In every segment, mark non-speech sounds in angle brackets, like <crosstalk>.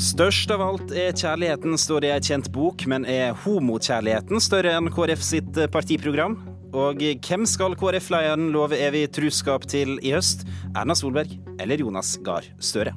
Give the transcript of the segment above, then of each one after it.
Størst av alt er kjærligheten, står det i ei kjent bok, men er homokjærligheten større enn KrF sitt partiprogram? Og hvem skal KrF-lederen love evig truskap til i høst? Erna Solberg eller Jonas Gahr Støre?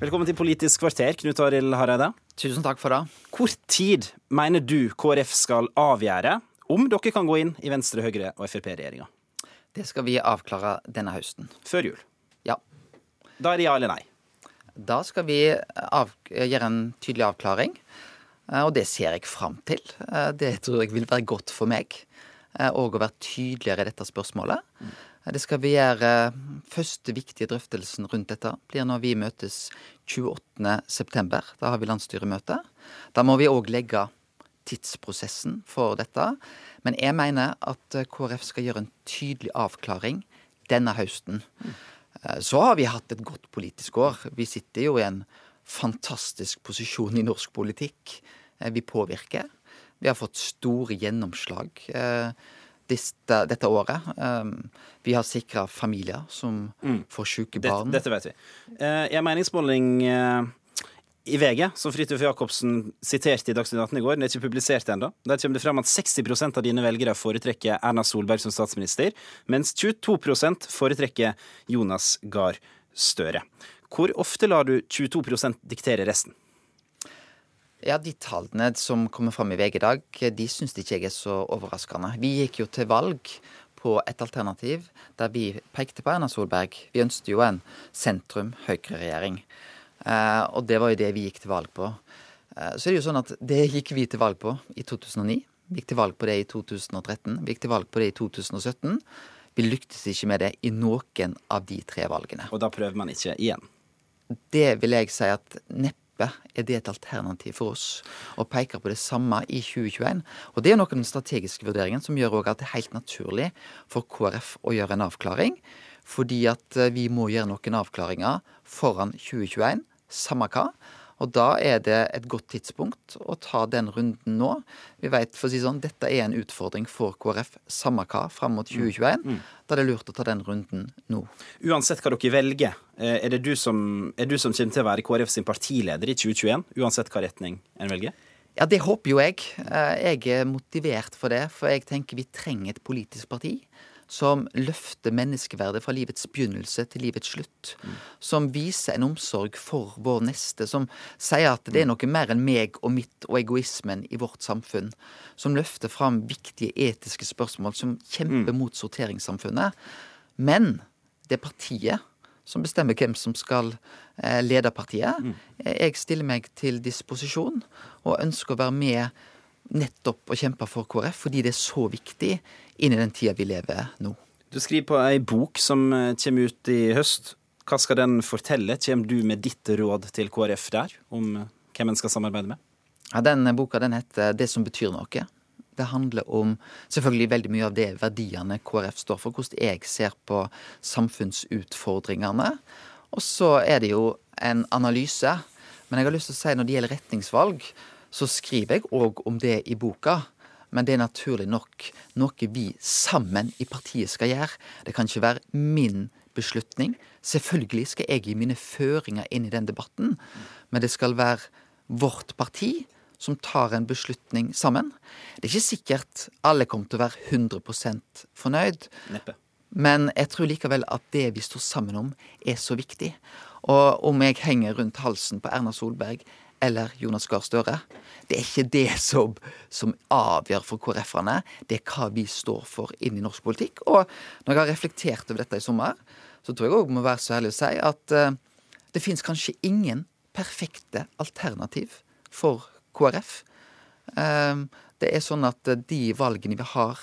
Velkommen til Politisk kvarter, Knut Arild Hareide. Tusen takk for det. Hvor tid mener du KrF skal avgjøre om dere kan gå inn i Venstre, Høyre og Frp-regjeringa? Det skal vi avklare denne høsten. Før jul. Ja. Da er det ja eller nei. Da skal vi av, gjøre en tydelig avklaring, eh, og det ser jeg fram til. Eh, det tror jeg vil være godt for meg, eh, og å være tydeligere i dette spørsmålet. Det skal vi gjøre Første viktige drøftelsen rundt dette blir når vi møtes 28.9. Da har vi landsstyremøte. Da må vi òg legge tidsprosessen for dette. Men jeg mener at KrF skal gjøre en tydelig avklaring denne høsten. Så har vi hatt et godt politisk år. Vi sitter jo i en fantastisk posisjon i norsk politikk. Vi påvirker. Vi har fått store gjennomslag dette, dette året. Vi har sikra familier som får syke barn. Dette, dette vet vi. I en meningsmåling i VG, som Fridtjof Jacobsen siterte i Dagsnytt 18 i går, den er ikke publisert ennå. Der kommer det fram at 60% av dine velgere foretrekker Erna Solberg som statsminister, mens 22% foretrekker Jonas Gahr Støre. Hvor ofte lar du 22% diktere resten? Ja, De tallene som kommer fram i VG i dag, de syns ikke jeg er så overraskende. Vi gikk jo til valg på et alternativ der vi pekte på Erna Solberg. Vi ønsket jo en sentrum-høyre-regjering. Og det var jo det vi gikk til valg på. Uh, så er det jo sånn at det gikk vi til valg på i 2009. Vi gikk til valg på det i 2013. Vi gikk til valg på det i 2017. Vi lyktes ikke med det i noen av de tre valgene. Og da prøver man ikke igjen? Det vil jeg si at neppe er det et alternativ for oss å peke på det samme i 2021. Og det er noen av den strategiske vurderingen som gjør at det er helt naturlig for KrF å gjøre en avklaring. Fordi at vi må gjøre noen avklaringer foran 2021 samme hva. Og da er det et godt tidspunkt å ta den runden nå. Vi vet, for å si sånn, Dette er en utfordring for KrF, samme hva, fram mot 2021. Mm. Da er det lurt å ta den runden nå. Uansett hva dere velger, er det du som, er du som kommer til å være KrF sin partileder i 2021? Uansett hva retning en velger? Ja, det håper jo jeg. Jeg er motivert for det, for jeg tenker vi trenger et politisk parti som løfter menneskeverdet fra livets begynnelse til livets slutt. Mm. Som viser en omsorg for vår neste. Som sier at det er noe mer enn meg og mitt og egoismen i vårt samfunn. Som løfter fram viktige etiske spørsmål, som kjemper mm. mot sorteringssamfunnet. Men det er partiet som bestemmer hvem som skal eh, lede partiet. Mm. Jeg stiller meg til disposisjon og ønsker å være med nettopp å kjempe for KrF, fordi det er så viktig inn i den tida vi lever nå. Du skriver på ei bok som eh, kommer ut i høst. Hva skal den fortelle? Kommer du med ditt råd til KrF der, om eh, hvem en skal samarbeide med? Ja, Den boka den heter 'Det som betyr noe'. Det handler om selvfølgelig veldig mye av det verdiene KrF står for. Hvordan jeg ser på samfunnsutfordringene. Og så er det jo en analyse. Men jeg har lyst til å si når det gjelder retningsvalg, så skriver jeg òg om det i boka. Men det er naturlig nok noe vi sammen i partiet skal gjøre. Det kan ikke være min beslutning. Selvfølgelig skal jeg gi mine føringer inn i den debatten, men det skal være vårt parti som tar en beslutning sammen. Det er ikke sikkert alle kommer til å være 100 fornøyd. Neppe. Men jeg tror likevel at det vi står sammen om, er så viktig. Og om jeg henger rundt halsen på Erna Solberg eller Jonas Gahr Støre. Det er ikke det som, som avgjør for KrF-erne. Det er hva vi står for inn i norsk politikk. Og når jeg har reflektert over dette i sommer, så tror jeg òg må være så ærlig å si at uh, det fins kanskje ingen perfekte alternativ for KrF. Uh, det er sånn at de valgene vi har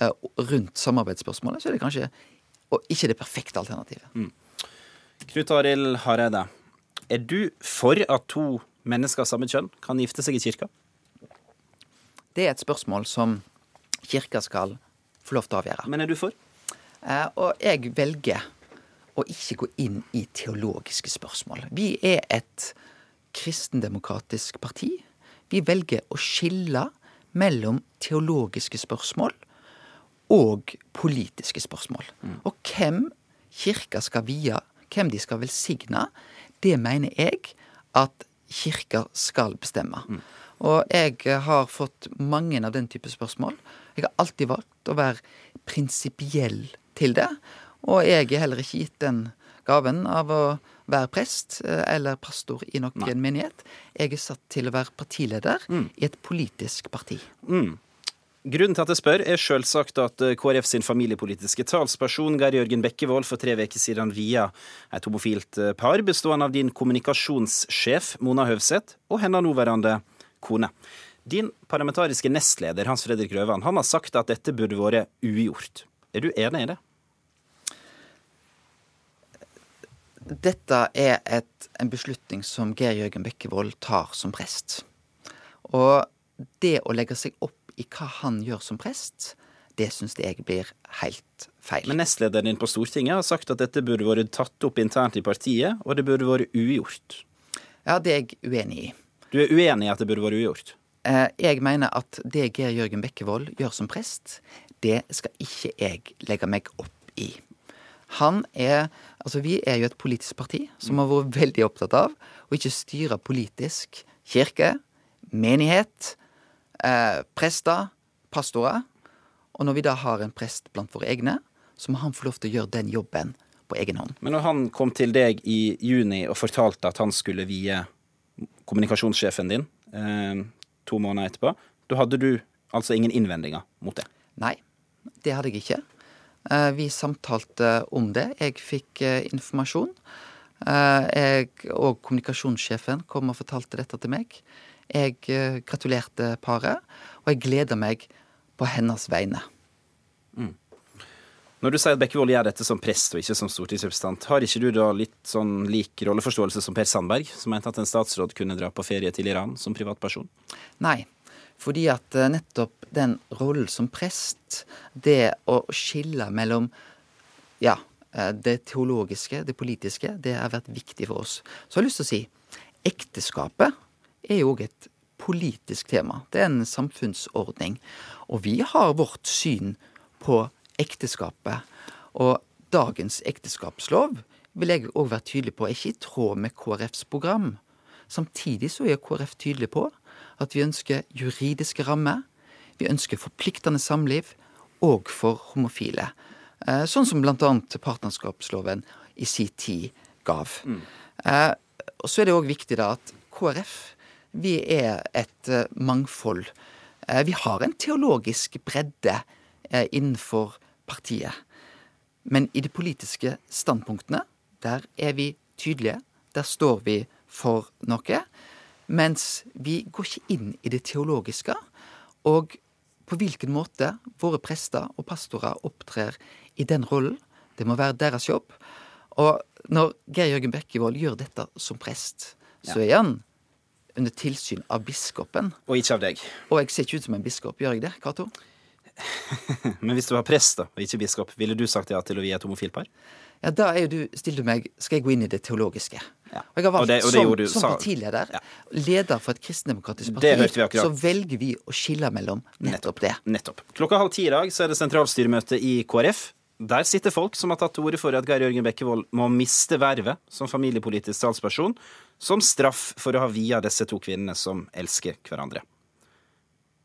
uh, rundt samarbeidsspørsmålet, så er det kanskje ikke det perfekte alternativet. Mm. Knut Arild Hareide, er du for at to mennesker av samme kjønn kan gifte seg i kirka? Det er et spørsmål som kirka skal få lov til å avgjøre. Men er du for? Eh, og jeg velger å ikke gå inn i teologiske spørsmål. Vi er et kristendemokratisk parti. Vi velger å skille mellom teologiske spørsmål og politiske spørsmål. Mm. Og hvem kirka skal vie, hvem de skal velsigne, det mener jeg at kirka skal bestemme. Og jeg har fått mange av den type spørsmål. Jeg har alltid valgt å være prinsipiell til det. Og jeg er heller ikke gitt den gaven av å være prest eh, eller pastor i noen Nei. menighet. Jeg er satt til å være partileder i et politisk parti. Grunnen til at jeg spør, er selvsagt at eh, KrF sin familiepolitiske talsperson Geir Jørgen Bekkevold for tre uker siden via et homofilt eh, par bestående av din kommunikasjonssjef Mona Høvseth og hennes nåværende kone. Din parlamentariske nestleder Hans Fredrik Røvan han har sagt at dette burde vært ugjort. Er du enig i det? Dette er et, en beslutning som Geir Jørgen Bekkevold tar som prest. Og det å legge seg opp i hva han gjør som prest, det syns jeg blir helt feil. Men nestlederen din på Stortinget har sagt at dette burde vært tatt opp internt i partiet, og det burde vært ugjort. ja, det er jeg uenig i. Du er uenig i at det burde vært ugjort? Eh, Jeg mener at det Geir Jørgen Bekkevold gjør som prest, det skal ikke jeg legge meg opp i. Han er Altså, vi er jo et politisk parti som har vært veldig opptatt av å ikke styre politisk kirke, menighet, eh, prester, pastorer. Og når vi da har en prest blant våre egne, så må han få lov til å gjøre den jobben på egen hånd. Men når han kom til deg i juni og fortalte at han skulle vie kommunikasjonssjefen din eh, to måneder etterpå, da hadde du altså ingen innvendinger mot det? Nei, det hadde jeg ikke. Eh, Vi samtalte om det. Jeg fikk eh, informasjon. Eh, Jeg og kommunikasjonssjefen kom og fortalte dette til meg. Jeg eh, gratulerte paret, og jeg gleder meg på hennes vegne. Når du sier at Bekkevold gjør dette som prest og ikke som stortingsrepresentant, har ikke du da litt sånn lik rolleforståelse som Per Sandberg, som mente at en statsråd kunne dra på ferie til Iran som privatperson? Nei, fordi at eh, nettopp den rollen som prest, det å skille mellom ja, eh, det teologiske, det politiske, det har vært viktig for oss. Så har jeg lyst til å si ekteskapet er jo òg et politisk tema. Det er en samfunnsordning. Og vi har vårt syn på ekteskapet. Og dagens ekteskapslov vil jeg òg være tydelig på er ikke i tråd med KrFs program. Samtidig så er KrF tydelig på at vi ønsker juridiske rammer. Vi ønsker forpliktende samliv òg for homofile. Eh, Sånn som annet partnerskapsloven i sin tid gav. Mm. Og så er det òg viktig da at KrF vi er et eh, mangfold. Eh, Vi har en teologisk bredde eh, innenfor partiet. Men i de politiske standpunktene, der er vi tydelige. Der står vi for noe. Mens vi går ikke inn i det teologiske. Og på hvilken måte våre prester og pastorer opptrer i den rollen, det må være deres jobb. Og når Geir Jørgen Bekkevold gjør dette som prest, så er han under tilsyn av biskopen. Og ikke av deg. Og jeg ser ikke ut som en biskop, gjør jeg det, Cato? <laughs> Men hvis du var prest da, og ikke biskop, ville du sagt ja til å vie et homofilt par? Ja, da er jo du stilt meg Skal jeg gå inn i det teologiske? Ja. Og jeg har valgt Og det- og det som, du, som partileder, Ja. leder for et kristendemokratisk Det parti, hørte vi akkurat. så velger vi å skille mellom nettopp det. Nettopp. Klokka halv ti i dag så er det sentralstyremøte i KrF. Der sitter folk som har tatt til orde for at Geir Jørgen Bekkevold må miste vervet som familiepolitisk talsperson, som straff for å ha via disse to kvinnene som elsker hverandre.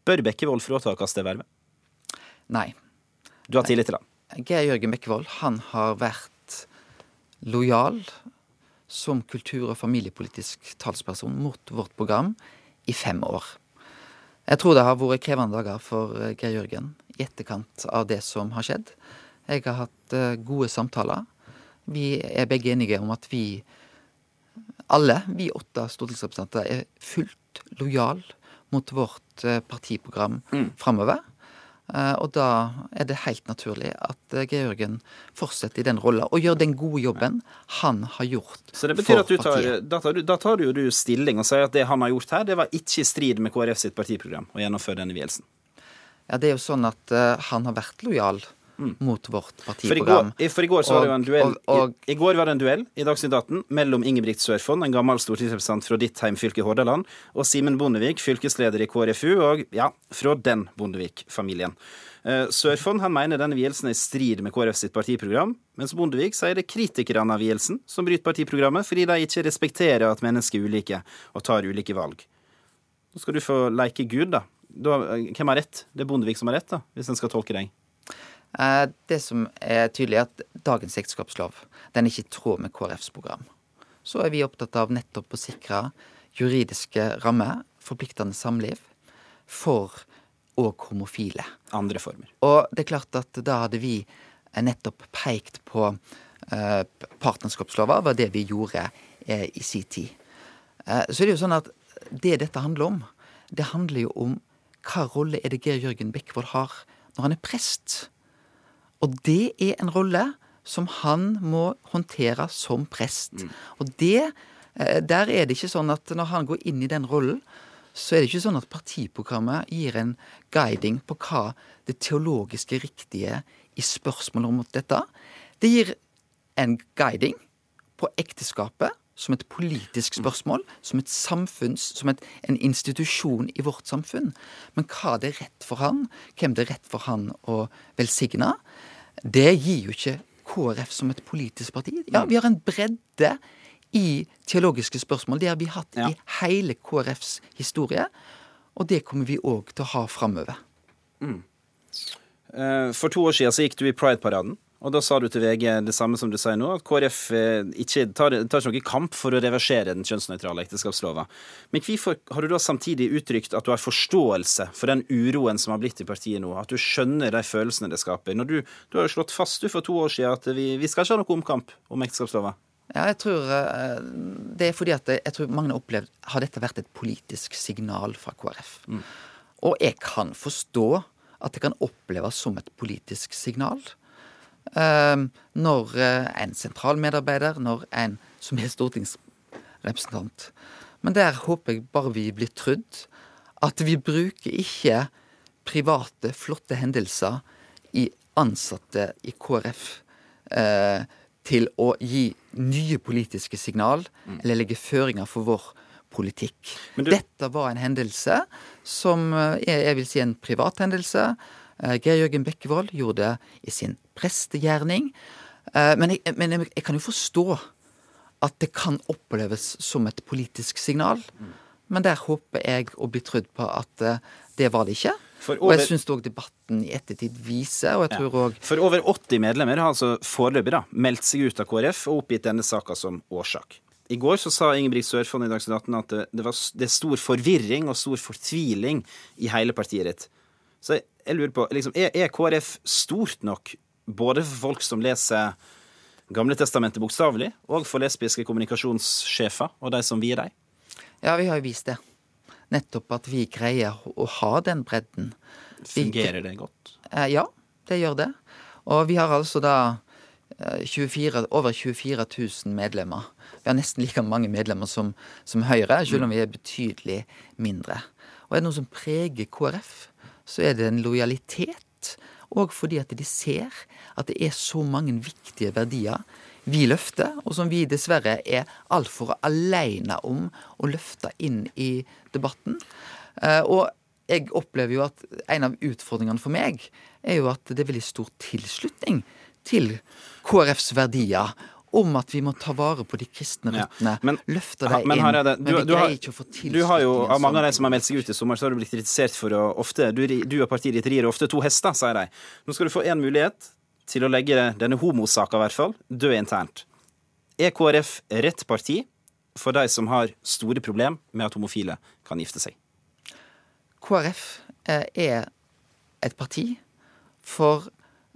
Bør Bekkevold fratas det vervet? Nei. Du har tillit til ham? Geir Jørgen Bekkevold, han har vært lojal som kultur- og familiepolitisk talsperson mot vårt program i fem år. Jeg tror det har vært krevende dager for eh, Geir Jørgen i etterkant av det som har skjedd. Jeg har hatt eh, gode samtaler. Vi er begge enige om at vi alle, vi åtte stortingsrepresentanter, er fullt lojal mot vårt partiprogram partiprogram framover. Eh, Og da er det helt naturlig at eh, Geir Jørgen fortsetter i den rolla og gjør den gode jobben han har gjort Så det betyr at du tar, da, tar du, da tar jo du stilling og sier at det han har gjort her, det var ikke i strid med KrF sitt partiprogram å gjennomføre denne vielsen. Ja, det er jo sånn at uh, han har vært lojal mot vårt For i, går, partiprogram. for i går så var det jo en duell og- og- i, I går var det en duell i Dagsnytt 18 mellom Ingebrigt Sørfond, en gammel stortingsrepresentant fra ditt heimfylke Hordaland, og Simen Bondevik, fylkesleder i KrFU, og ja, fra den Bondevik-familien. Sørfond han mener denne vielsen er i strid med KrF sitt partiprogram, mens Bondevik sier det er kritikerne av vielsen som bryter partiprogrammet fordi de ikke respekterer at mennesker er ulike og tar ulike valg. Nå skal du få leke Gud, da. da hvem har rett? Det er Bondevik som har rett, da, hvis en skal tolke deg. Eh, Det som er tydelig, er at dagens ekteskapslov den er ikke i tråd med KrFs program. Så er vi opptatt av nettopp å sikre juridiske rammer, forpliktende samliv, for òg homofile. Andre former. Og det er klart at da hadde vi nettopp pekt på eh, partnerskapslova, var det vi gjorde eh, i si tid. Så er det jo sånn at det dette handler om, det handler jo om hva rolle er det Geir Jørgen Bekkevold har når han er prest. Og det er en rolle som han må håndtere som prest. Og det, eh, der er det ikke sånn at når han går inn i den rollen, så er det ikke sånn at partiprogrammet gir en guiding på hva det teologiske riktige i spørsmålet om dette. Det gir en guiding på ekteskapet som et politisk spørsmål, som et samfunns, som et, en institusjon i vårt samfunn. Men hva det er rett for han, hvem det er rett for han å velsigne, det gir jo ikke KrF som et politisk parti. Ja, vi har en bredde i teologiske spørsmål. Det har vi hatt Ja. i hele KrFs historie. Og det kommer vi òg til å ha framover. Mm. For to år siden så gikk du i Pride-paraden, og da sa du til VG det samme som du sier nå, at KrF eh, ikke tar, tar ikke noen kamp for å reversere den kjønnsnøytrale ekteskapslova. Men hvorfor har du da samtidig uttrykt at du har forståelse for den uroen som har blitt i partiet nå, at du skjønner de følelsene det skaper? Når du, du har jo slått fast du for to år siden at vi, vi skal ikke ha noen omkamp om ekteskapslova. Ja, jeg tror eh, Det er fordi at jeg tror mange har opplevd Har dette vært et politisk signal fra KrF? Og jeg kan forstå at det kan oppleves som et politisk signal. Eh, når eh, en sentral medarbeider, når en som er stortingsrepresentant Men der håper jeg bare vi blir trudd. At vi bruker ikke private, flotte hendelser i ansatte i KrF eh, til å gi nye politiske signal, eller legge føringer for vår politikk. Du- Dette var en hendelse som eh, jeg vil si en privat hendelse. Eh, Geir Jørgen Bekkevold gjorde det i sin prestegjerning. Eh, men jeg, men jeg, jeg kan jo forstå at det kan oppleves som et politisk signal. Men der håper jeg å bli trudd på at eh, det var det ikke. For Og jeg over- syns òg debatten i ettertid viser, og jeg tror òg For over 80 medlemmer har altså foreløpig da meldt seg ut av KrF og oppgitt denne saka som årsak. I går så sa Ingebrigt Sørfond i Dagsnytt 18 at det, det, var, det er stor forvirring og stor fortviling i hele partiet ditt. Så jeg, lurer på, liksom, er, er KrF stort nok både for folk som leser Gamle testamentet bokstavelig, og for lesbiske kommunikasjonssjefer og de som vier dem? Ja, vi har jo vist det. Nettopp at vi greier å ha den bredden. Fungerer det godt? Eh, ja, det gjør det. Og vi har altså da eh, 24, over 24 000 medlemmer. Vi har nesten like mange medlemmer som, som Høyre, selv om vi er betydelig mindre. Og er det noe som preger KrF, så er det en lojalitet. Og fordi at de ser at det er så mange viktige verdier vi løfter, og som vi dessverre er altfor aleine om å løfte inn i debatten. Eh, Og jeg opplever jo at en av utfordringene for meg er jo at det er veldig stor tilslutning til KrFs verdier om at vi må ta vare på de kristne Ja, men- løfte dem men inn. du, men vi du greier ikke å få til Du har jo, av mange av de sånn. som har meldt seg ut i sommer, så har du blitt kritisert for å ofte Du, du og partiet ditt rir ofte to hester, sier de. Nå skal du få én mulighet til å legge denne homosaka, i hvert fall, død internt. Er KrF rett parti for de som har store problem med at homofile kan gifte seg? KrF eh, er et parti for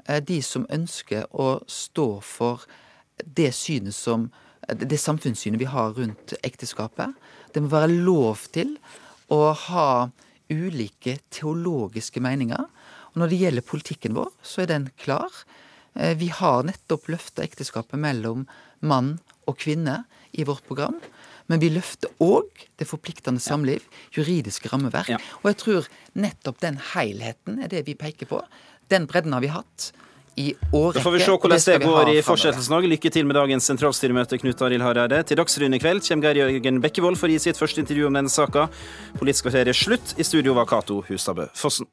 eh, de som ønsker å stå for det synet som det samfunnssynet vi har rundt ekteskapet. Det må være lov til å ha ulike teologiske meninger. Og når det gjelder politikken vår, så er den klar. Eh, Vi har nettopp løfta ekteskapet mellom mann og kvinne i vårt program. Men vi løfter òg det forpliktende samliv, juridiske rammeverk. Og jeg tror nettopp den helheten er det vi peker på. Den bredden har vi hatt i årrekke. Da får vi se hvordan det det går i fortsettelsen òg. Lykke til med dagens sentralstyremøte, Knut Arild Hareide. Til Dagsrevyen i kveld kommer Geir Jørgen Bekkevold for å gi sitt første intervju om denne saka. Politisk kvarter er slutt. I studio var Cato Husabø Fossen.